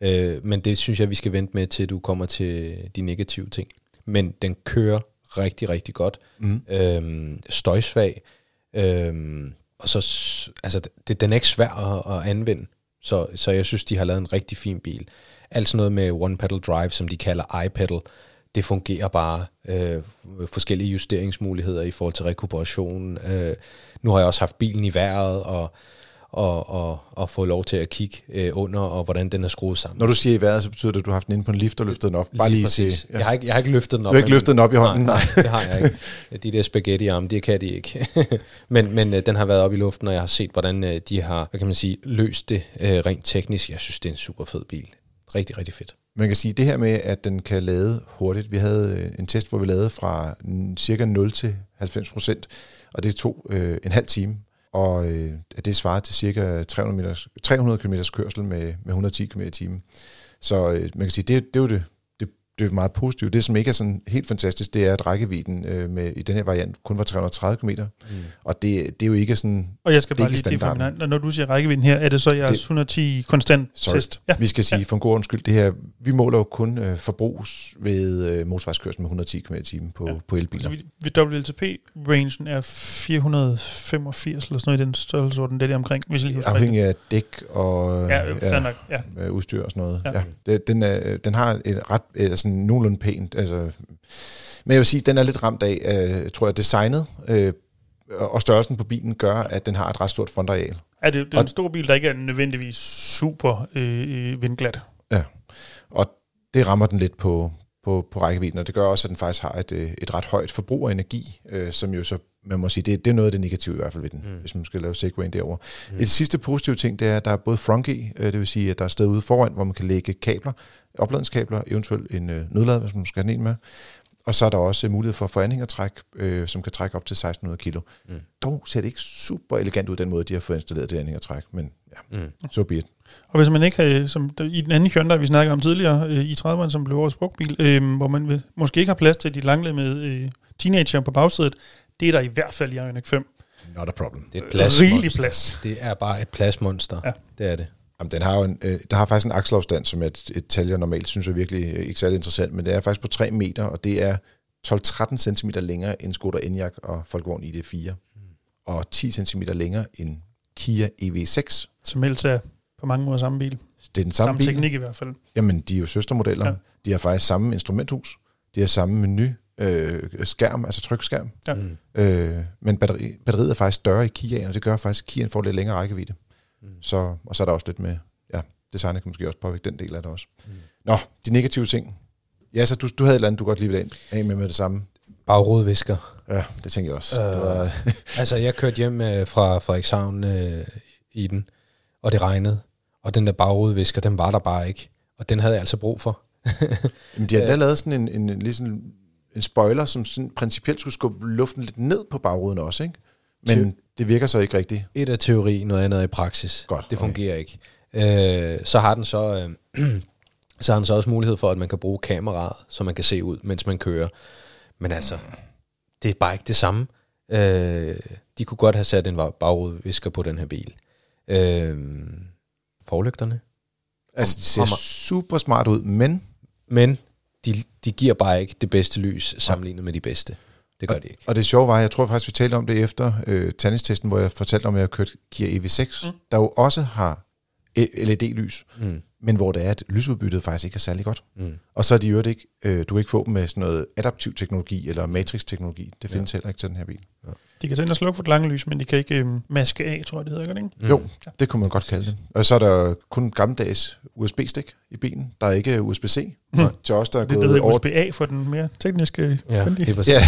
Øh, men det synes jeg, vi skal vente med, til du kommer til de negative ting. Men den kører rigtig, rigtig godt. Mm. Øh, støjsvag. Øh, og så, altså, det, den er ikke svær at, at anvende. Så, så jeg synes, de har lavet en rigtig fin bil. Alt sådan noget med one pedal drive, som de kalder iPedal, det fungerer bare. Øh, forskellige justeringsmuligheder i forhold til rekuperation. Øh, nu har jeg også haft bilen i vejret, og, og, og, og få lov til at kigge øh, under, og hvordan den er skruet sammen. Når du siger i vejret, så betyder det, at du har haft den inde på en lift og løftet den op. Bare lige, præcis. til, ja. jeg, har ikke, jeg har ikke løftet den op. Du har ikke løftet den op i hånden, nej. nej. det har jeg ikke. De der spaghetti-arme, det kan de ikke. men men øh, den har været op i luften, og jeg har set, hvordan øh, de har, hvad kan man sige, løst det øh, rent teknisk. Jeg synes, det er en super fed bil. Rigtig, rigtig fedt. Man kan sige det her med, at den kan lade hurtigt. Vi havde øh, en test, hvor vi lavede fra cirka 0 til 90 procent, og det tog øh, en halv time. Og øh, det svarer til cirka 300, meters, 300 km kørsel med, med 110 km i timen. Så øh, man kan sige, det, det er jo det, det er meget positivt. Det, som ikke er sådan helt fantastisk, det er, at rækkevidden øh, med, i den her variant kun var 330 km. Mm. Og det, det er jo ikke sådan... Og jeg skal bare lige det når du siger rækkevidden her, er det så jeres det, 110 konstant sorry, test? Ja. Vi skal sige, ja. for en god undskyld, det her, vi måler jo kun øh, forbrugs ved øh, motorvejskørsel med 110 km i timen på, ja. på elbiler. Altså, ved WLTP-rangen er 485 eller sådan noget i den størrelsesorden, det er det omkring. Hvis jeg Afhængig af dæk og ja, ja, nok, ja. udstyr og sådan noget. Ja. Ja. Det, den, er, den har et ret, altså nogenlunde pænt. Altså, men jeg vil sige, at den er lidt ramt af, øh, tror jeg, designet øh, og størrelsen på bilen gør, at den har et ret stort frontareal. Er det, det er og, en stor bil, der ikke er nødvendigvis super øh, vindglat. Ja, og det rammer den lidt på, på, på rækkevidden, og det gør også, at den faktisk har et, øh, et ret højt forbrug af energi, øh, som jo så, man må sige, det, det er noget af det negative i hvert fald ved den, mm. hvis man skal lave segwayen derover. Mm. Et sidste positive ting, det er, at der er både frunky, øh, det vil sige, at der er sted ude foran, hvor man kan lægge kabler, opladningskabler, eventuelt en øh, nødlad, hvis man skal have en med. Og så er der også mulighed for forandringertræk, øh, som kan trække op til 1600 kilo. Mm. Dog ser det ikke super elegant ud, den måde, de har fået installeret det anhængertræk, men ja, mm. så so be it. Og hvis man ikke har, som i den anden Hyundai, vi snakkede om tidligere, øh, i 30'erne, som blev vores brugtbil, øh, hvor man vil, måske ikke har plads til de langlemede øh, teenager på bagsædet, det er der i hvert fald i Ioniq 5. Not a problem. Det er et plads Rigelig plads. Det er bare et pladsmonster. Ja. Det er det. Jamen, den har jo en, øh, der har faktisk en akselafstand, som et, et tal, jeg normalt synes er virkelig øh, ikke særlig interessant, men det er faktisk på 3 meter, og det er 12-13 cm længere end Skoda Enyaq og Volkswagen ID4, mm. og 10 cm længere end Kia EV6. Som helst er på mange måder samme bil. Det er den samme, samme bil. teknik i hvert fald. Jamen, de er jo søstermodeller. Ja. De har faktisk samme instrumenthus. De har samme menu, øh, skærm, altså trykskærm. Ja. Mm. Øh, men batteri, batteriet er faktisk større i Kia, og det gør faktisk, at Kia får lidt længere rækkevidde. Mm. Så, og så er der også lidt med, ja, designet kan måske også påvirke den del af det også. Mm. Nå, de negative ting. Ja, så du, du havde et eller andet, du godt lige ville af med med det samme. Bagrodvisker. Ja, det tænker jeg også. Øh, det var altså, jeg kørte hjem øh, fra Frederikshavn øh, i den, og det regnede. Og den der bagrodvisker, den var der bare ikke. Og den havde jeg altså brug for. Men de har da lavet sådan en, en, en, ligesom en spoiler, som sådan principielt skulle skubbe luften lidt ned på bagruden også, ikke? Men det virker så ikke rigtigt. Et er teori, noget andet er i praksis. Godt, det fungerer okay. ikke. Øh, så har den så... Øh, så har den så også mulighed for, at man kan bruge kameraet, så man kan se ud, mens man kører. Men altså, det er bare ikke det samme. Øh, de kunne godt have sat en bagrudevisker på den her bil. Øh, forlygterne. Altså, det ser super smart ud, men... Men de, de giver bare ikke det bedste lys sammenlignet med de bedste. Det gør og, de ikke. Og det sjove var, jeg tror faktisk, vi talte om det efter øh, tandestesten, hvor jeg fortalte om, at jeg har kørt Kia EV6, mm. der jo også har LED-lys. Mm men hvor det er, at lysudbyttet faktisk ikke er særlig godt. Mm. Og så er de jo ikke, øh, du kan ikke få dem med sådan noget adaptiv teknologi eller matrix-teknologi. Det findes ja. heller ikke til den her bil. Ja. De kan tænde og slukke for det lange lys, men de kan ikke øh, maske af, tror jeg, det hedder, ikke? Mm. Jo, ja. det kunne man godt kalde det. Og så er der kun gammeldags USB-stik i bilen. Der er ikke USB-C. Mm. Til os, der er det gået hedder USB-A for den mere tekniske. Ja, det er ja.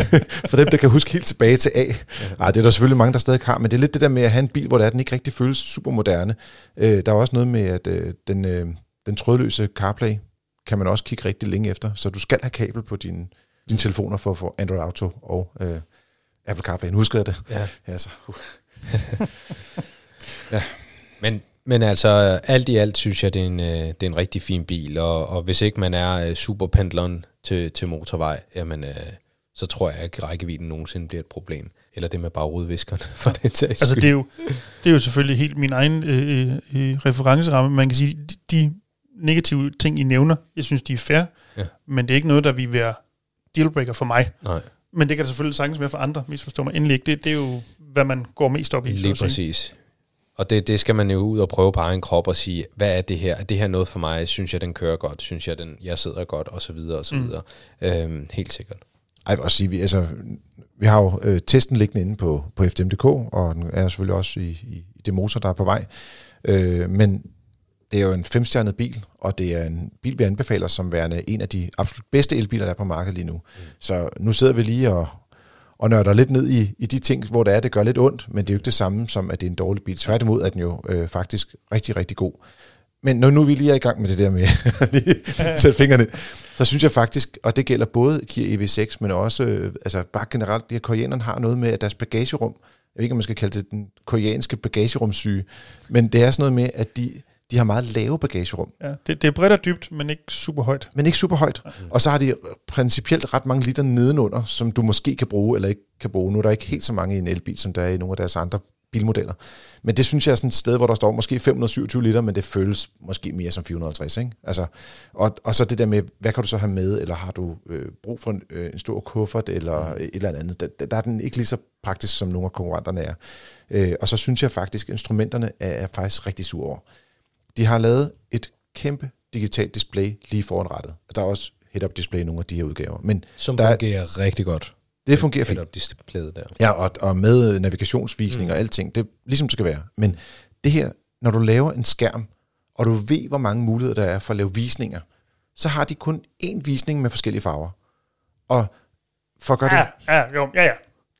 for dem, der kan huske helt tilbage til A. Ja. Ej, det er der selvfølgelig mange, der stadig har, men det er lidt det der med at have en bil, hvor der er, den ikke rigtig føles super moderne. Øh, der er også noget med, at øh, den, øh, den trådløse CarPlay kan man også kigge rigtig længe efter, så du skal have kabel på dine, dine telefoner for at få Android Auto og øh, Apple CarPlay. Nu husker jeg det. Ja. ja, så. Uh. ja. Men, men altså, alt i alt synes jeg, det er en, øh, det er en rigtig fin bil, og, og hvis ikke man er øh, superpendleren til, til motorvej, jamen, øh, så tror jeg ikke, at rækkevidden nogensinde bliver et problem. Eller det med bagrodviskerne, for den sags Altså, det er, jo, det er jo selvfølgelig helt min egen øh, øh, referenceramme. Man kan sige, de, de negative ting, I nævner, jeg synes, de er fair, ja. men det er ikke noget, der vil være dealbreaker for mig. Nej. Men det kan det selvfølgelig sagtens være for andre, misforstår mig endelig ikke. Det, det er jo, hvad man går mest op i. Lige præcis. Og det, det skal man jo ud og prøve på egen krop og sige, hvad er det her? Er det her noget for mig? Synes jeg, den kører godt? Synes jeg, den, jeg sidder godt? Og så videre, og så mm. videre. Øhm, helt sikkert. Ej, jeg vil også sige, vi, altså, vi har jo øh, testen liggende inde på, på FDM.dk, og den er selvfølgelig også i, i, i det motor, der er på vej. Øh, men det er jo en femstjernet bil, og det er en bil, vi anbefaler som værende en af de absolut bedste elbiler, der er på markedet lige nu. Mm. Så nu sidder vi lige og, og nørder lidt ned i, i de ting, hvor det er, det gør lidt ondt, men det er jo ikke det samme som, at det er en dårlig bil. Tværtimod er den jo øh, faktisk rigtig, rigtig god. Men når nu vi lige er i gang med det der med at sætte fingrene, så synes jeg faktisk, og det gælder både Kia EV6, men også øh, altså bare generelt, at koreanerne har noget med, at deres bagagerum, jeg ved ikke, om man skal kalde det den koreanske bagagerumsyge, men det er sådan noget med, at de, de har meget lave bagagerum. Ja, det, det er bredt og dybt, men ikke super højt. Men ikke super højt. Og så har de principielt ret mange liter nedenunder, som du måske kan bruge eller ikke kan bruge. Nu er der ikke helt så mange i en elbil, som der er i nogle af deres andre bilmodeller. Men det synes jeg er sådan et sted, hvor der står måske 527 liter, men det føles måske mere som 450. Ikke? Altså, og, og så det der med, hvad kan du så have med, eller har du øh, brug for en, øh, en stor kuffert, eller mm. et eller andet. Der, der er den ikke lige så praktisk, som nogle af konkurrenterne er. Øh, og så synes jeg faktisk, at instrumenterne er, er faktisk rigtig sure over. De har lavet et kæmpe digitalt display lige foran rettet. Der er også head-up display i nogle af de her udgaver. Men Som der, fungerer rigtig godt. det fungerer fint. Head-up displayet der. Ja, og, og med navigationsvisning mm. og alting. Det er ligesom det skal være. Men det her, når du laver en skærm, og du ved, hvor mange muligheder der er for at lave visninger, så har de kun én visning med forskellige farver. Og for at gøre det, Ja, ja, jo, ja, ja.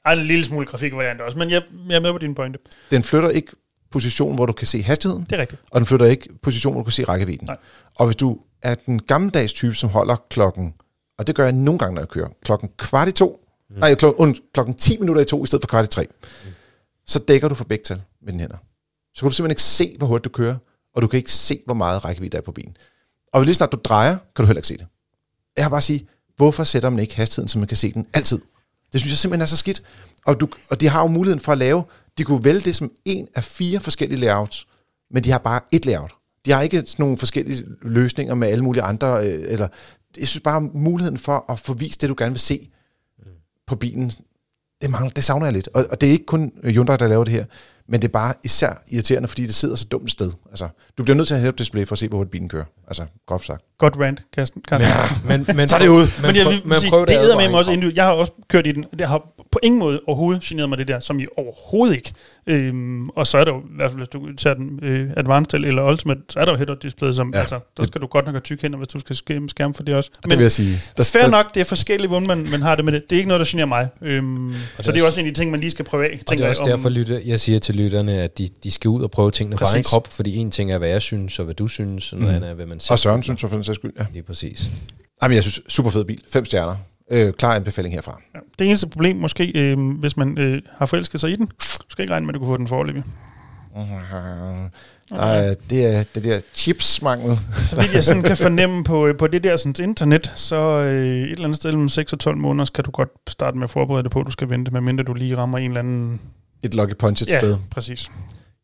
Der er en lille smule grafikvariant også, men jeg, jeg er med på din pointe. den flytter ikke position, hvor du kan se hastigheden, Det er rigtigt. og den flytter ikke position, hvor du kan se rækkevidden. Nej. Og hvis du er den gammeldags type, som holder klokken, og det gør jeg nogle gange, når jeg kører, klokken kvart i to, mm. nej, klokken, und, klokken 10 minutter i to, i stedet for kvart i tre, mm. så dækker du for begge tal med dine hænder. Så kan du simpelthen ikke se, hvor hurtigt du kører, og du kan ikke se, hvor meget rækkevidde der er på bilen. Og lige snart du drejer, kan du heller ikke se det. Jeg har bare sige, hvorfor sætter man ikke hastigheden, så man kan se den altid? Det synes jeg simpelthen er så skidt. Og, du, og de har jo muligheden for at lave, de kunne vælge det som en af fire forskellige layouts, men de har bare et layout. De har ikke sådan nogle forskellige løsninger med alle mulige andre, øh, eller jeg synes bare muligheden for at få vist det, du gerne vil se på bilen, det, mangler, det savner jeg lidt. Og, og det er ikke kun Hyundai, der laver det her, men det er bare især irriterende, fordi det sidder så dumt sted. Altså, du bliver nødt til at have display for at se, hvor hurtigt bilen kører. Altså, groft sagt. Godt rant, Carsten. Carsten. Men, men, Så er det ud. Men, Men jeg prøv- vil men sige, prøv det æder med mig også individuelt. Jeg har også kørt i den. Det har på ingen måde overhovedet generet mig det der, som i overhovedet ikke. Øhm, og så er der jo, i hvert fald hvis du tager den øh, Advanced eller Ultimate, så er der jo head-up display, som, ja, Ja, altså, der skal du godt nok have tyk hænder, hvis du skal skærme, skærme for det også. Men, det vil jeg sige. Der, Fair nok, det er forskelligt, hvordan man, man har det med det. Det er ikke noget, der generer mig. Øhm, så det er også en af de ting, man lige skal prøve af. Og det tænker er jeg, også om- derfor, lytter, jeg siger til lytterne, at de, de skal ud og prøve tingene fra egen krop, fordi en ting er, hvad jeg synes, og hvad du synes, og noget Mm. andet er, hvad man selv og Søren synes jeg for den sags skyld, ja. Lige præcis. Jamen, jeg synes, super fed bil. Fem stjerner. Øh, klar anbefaling herfra. Ja. Det eneste problem måske, øh, hvis man øh, har forelsket sig i den, du skal ikke regne med, at du kan få den foreløbig. Der er, det er det der chipsmangel. Så vidt jeg sådan kan fornemme på, øh, på det der sådan, internet, så øh, et eller andet sted mellem 6 og 12 måneder, kan du godt starte med at forberede dig på, at du skal vente, medmindre du lige rammer en eller anden... Et lucky punch et ja, sted. præcis.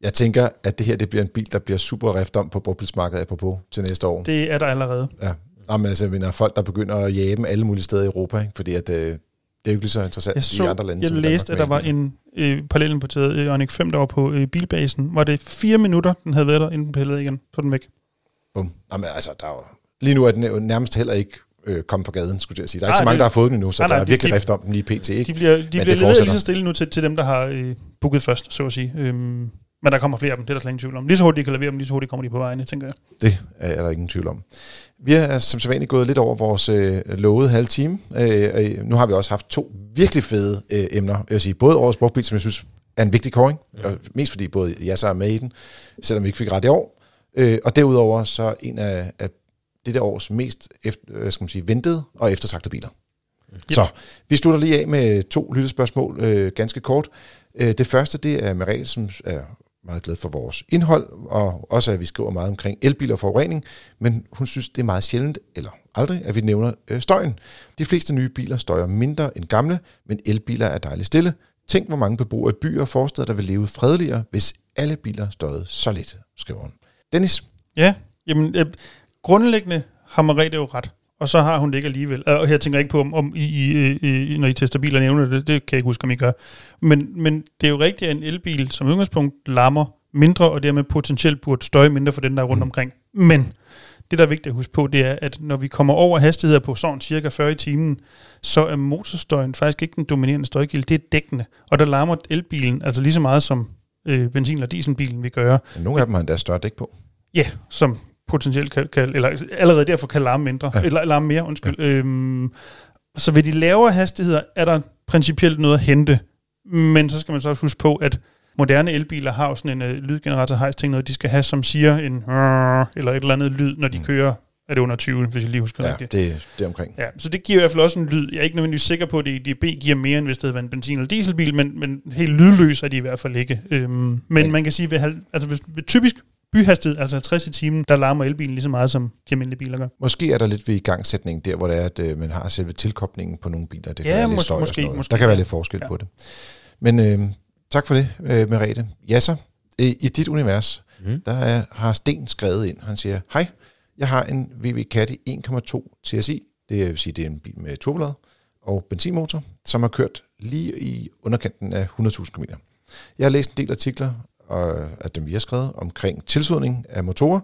Jeg tænker, at det her det bliver en bil, der bliver super rift om på brugbilsmarkedet apropos til næste år. Det. Er der allerede. Ja. Jamen, altså, jeg mener, folk, der begynder at jage dem alle mulige steder i Europa, ikke? fordi at, øh, det er jo ikke lige så interessant Jeg i så, andre lande. jeg i læste, at der var en øh, parallelimporteret øh, Ioniq 5, der var på øh, bilbasen. Var det fire minutter, den havde været der, inden den pillede igen? Så er den væk. Bum. Jamen, altså, der er jo, lige nu er den jo nærmest heller ikke øh, kommet på gaden, skulle jeg sige. Der er ikke Nej, så mange, det- der har fået den endnu, så Nej, der nej, er de- virkelig de- rift om den lige pt. Ikke? De bliver, de bliver leveret fortsætter. lige så stille nu til, til dem, der har øh, booket først, så at sige. Øhm, men der kommer flere af dem, det er der slet ingen tvivl om. Lige så hurtigt de kan levere dem, lige så hurtigt kommer de på vejen, tænker jeg. Det er der ingen tvivl om. Vi er som sædvanligt gået lidt over vores øh, lovede halve time. Øh, øh, nu har vi også haft to virkelig fede øh, emner. Jeg vil sige, både årets brugtbil, som jeg synes er en vigtig kåring, ja. og mest fordi både jeg så er med i den, selvom vi ikke fik ret i år. Øh, og derudover så en af, af det der års mest efter, øh, skal man sige, ventede og eftertragtede biler. Yep. Så vi slutter lige af med to lyttespørgsmål, øh, ganske kort. Øh, det første, det er Merete, som er meget glad for vores indhold, og også at vi skriver meget omkring elbiler og forurening, men hun synes, det er meget sjældent, eller aldrig, at vi nævner øh, støjen. De fleste nye biler støjer mindre end gamle, men elbiler er dejligt stille. Tænk, hvor mange beboere i byer og forsteder, der vil leve fredeligere, hvis alle biler støjede så lidt, skriver hun. Dennis, Ja, jamen øh, grundlæggende har Marie det jo ret. Og så har hun det ikke alligevel. Og her tænker jeg ikke på, om, om I, I, I, når I tester biler nævner det, det kan jeg ikke huske, om I gør. Men, men det er jo rigtigt, at en elbil som udgangspunkt larmer mindre, og dermed potentielt burde støje mindre for den, der er rundt omkring. Men det, der er vigtigt at huske på, det er, at når vi kommer over hastigheder på sådan cirka 40 i timen, så er motorstøjen faktisk ikke den dominerende støjkilde, det er dækkende. Og der larmer elbilen altså lige så meget som øh, benzin- eller dieselbilen vi gør. Nogle af dem har endda større dæk på. Ja, som potentielt kan, kan eller allerede derfor kan larme mindre, ja. eller larme mere, undskyld. Ja. Øhm, så ved de lavere hastigheder er der principielt noget at hente, men så skal man så også huske på, at moderne elbiler har jo sådan en uh, lydgenerator hejs ting, noget de skal have, som siger en eller et eller andet lyd, når de mm. kører er det under 20, hvis jeg lige husker ja, rigtigt. det, det er omkring. Ja, så det giver i hvert fald også en lyd. Jeg er ikke nødvendigvis sikker på, at det DB giver mere, end hvis det havde været en benzin- eller dieselbil, men, men helt lydløs er de i hvert fald ikke. Øhm, men men man kan sige, ved, altså ved, ved typisk byhastighed, altså 50 i timen, der larmer elbilen lige så meget, som de almindelige biler gør. Måske er der lidt ved igangsætning der, hvor det er, at øh, man har selve tilkoblingen på nogle biler. Det ja, kan mås- lidt måske, måske. Der kan være lidt forskel ja. på det. Men øh, tak for det, øh, Merete. Ja, så i, i dit univers, mm. der er, har Sten skrevet ind. Han siger, hej, jeg har en VW Caddy 1.2 TSI. Det vil sige, det er en bil med turbolad og benzinmotor, som har kørt lige i underkanten af 100.000 km. Jeg har læst en del artikler og at dem vi har skrevet omkring tilsudning af motorer,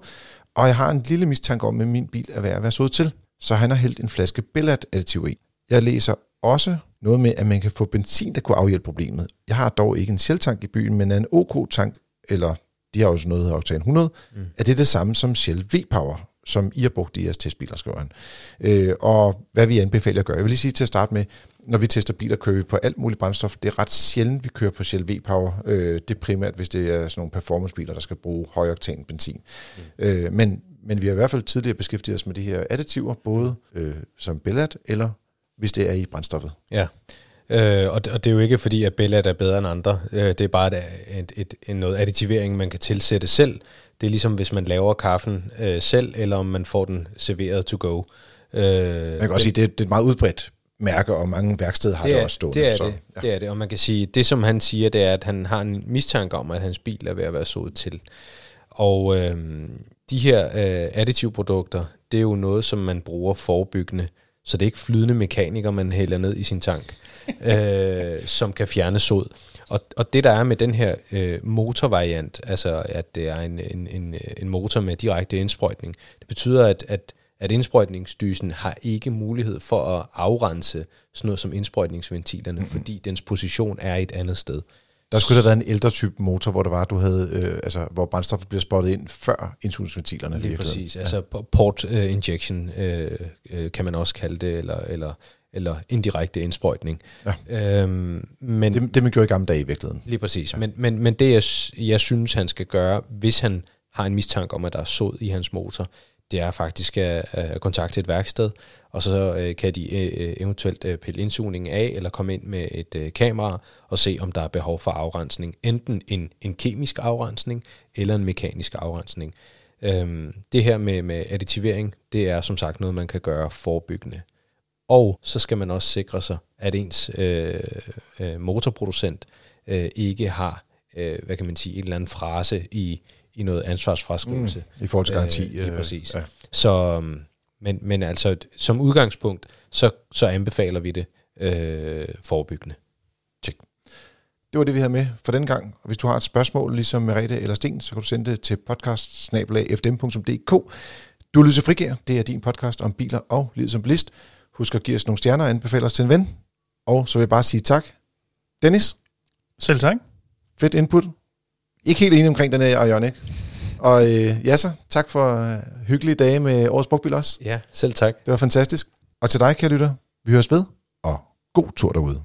og jeg har en lille mistanke om, at min bil er ved at være sået til, så han har hældt en flaske Bellat additiv i. Jeg læser også noget med, at man kan få benzin, der kunne afhjælpe problemet. Jeg har dog ikke en Shell-tank i byen, men en OK-tank, eller de har også noget, der Octane 100, mm. er det det samme som Shell V-Power, som I har brugt i jeres testbiler, skriver han. Øh, og hvad vi anbefaler at gøre. Jeg vil lige sige til at starte med, når vi tester biler, kører vi på alt muligt brændstof. Det er ret sjældent, vi kører på Shell V-Power. Øh, det er primært, hvis det er sådan nogle performancebiler, der skal bruge højoktan benzin. Mm. Øh, men, men vi har i hvert fald tidligere beskæftiget os med de her additiver, både øh, som Bellat, eller hvis det er i brændstoffet. Ja, øh, og, det, og det er jo ikke fordi, at Bellat er bedre end andre. Øh, det er bare et, et, et, et, noget additivering, man kan tilsætte selv. Det er ligesom, hvis man laver kaffen øh, selv, eller om man får den serveret to go. Øh, man kan også sige, det, det er et meget udbredt mærke, og mange værksteder har det, er, det også stående. Det er så, det, ja. det er det, og man kan sige, det som han siger, det er, at han har en mistanke om, at hans bil er ved at være sået til. Og øh, de her øh, additivprodukter, det er jo noget, som man bruger forebyggende, så det er ikke flydende mekanikere, man hælder ned i sin tank, øh, som kan fjerne sod. Og, og det der er med den her øh, motorvariant, altså at det er en, en, en, en motor med direkte indsprøjtning, det betyder, at, at at indsprøjtningsdysen har ikke mulighed for at afrense sådan noget som indsprøjtningsventilerne, mm-hmm. fordi dens position er et andet sted. Der skulle have været en ældre type motor, hvor det var, du havde, øh, altså, hvor brændstoffet bliver spottet ind før indsugningsventilerne. Lige præcis. Ja. Altså port uh, injection øh, øh, kan man også kalde det, eller, eller, eller indirekte indsprøjtning. Ja. Øhm, men, det, det man gjorde i gamle dage i virkeligheden. Lige præcis. Ja. Men, men, men det, jeg, jeg synes, han skal gøre, hvis han har en mistanke om, at der er sod i hans motor, det er faktisk at, at kontakte et værksted, og så øh, kan de øh, øh eventuelt øh, pille indsugningen af, eller komme ind med et øh, kamera og se, om der er behov for afrensning. Enten en, en kemisk afrensning, eller en mekanisk afrensning. Øhm, det her med, med additivering, det er som sagt noget, man kan gøre forebyggende. Og så skal man også sikre sig, at ens øh, øh, motorproducent øh, ikke har, øh, hvad kan man sige, en eller anden frase i i noget ansvarsfraskrivelse. Mm, I forhold til garanti. Øh, lige præcis. Ja. Så, øhm, men, men altså, som udgangspunkt, så, så anbefaler vi det øh, forebyggende. Check. Det var det, vi havde med for den gang. Og hvis du har et spørgsmål, ligesom Merete eller Sten, så kan du sende det til podcast Du lytter til Frigær. Det er din podcast om biler og livet som bilist. Husk at give os nogle stjerner og anbefale os til en ven. Og så vil jeg bare sige tak. Dennis? Selv tak. Fedt input. Ikke helt enig omkring den her Ioniq. Og øh, ja så, tak for øh, hyggelige dage med Årets Brugtbil også. Ja, selv tak. Det var fantastisk. Og til dig, kære lytter, vi høres ved, og god tur derude.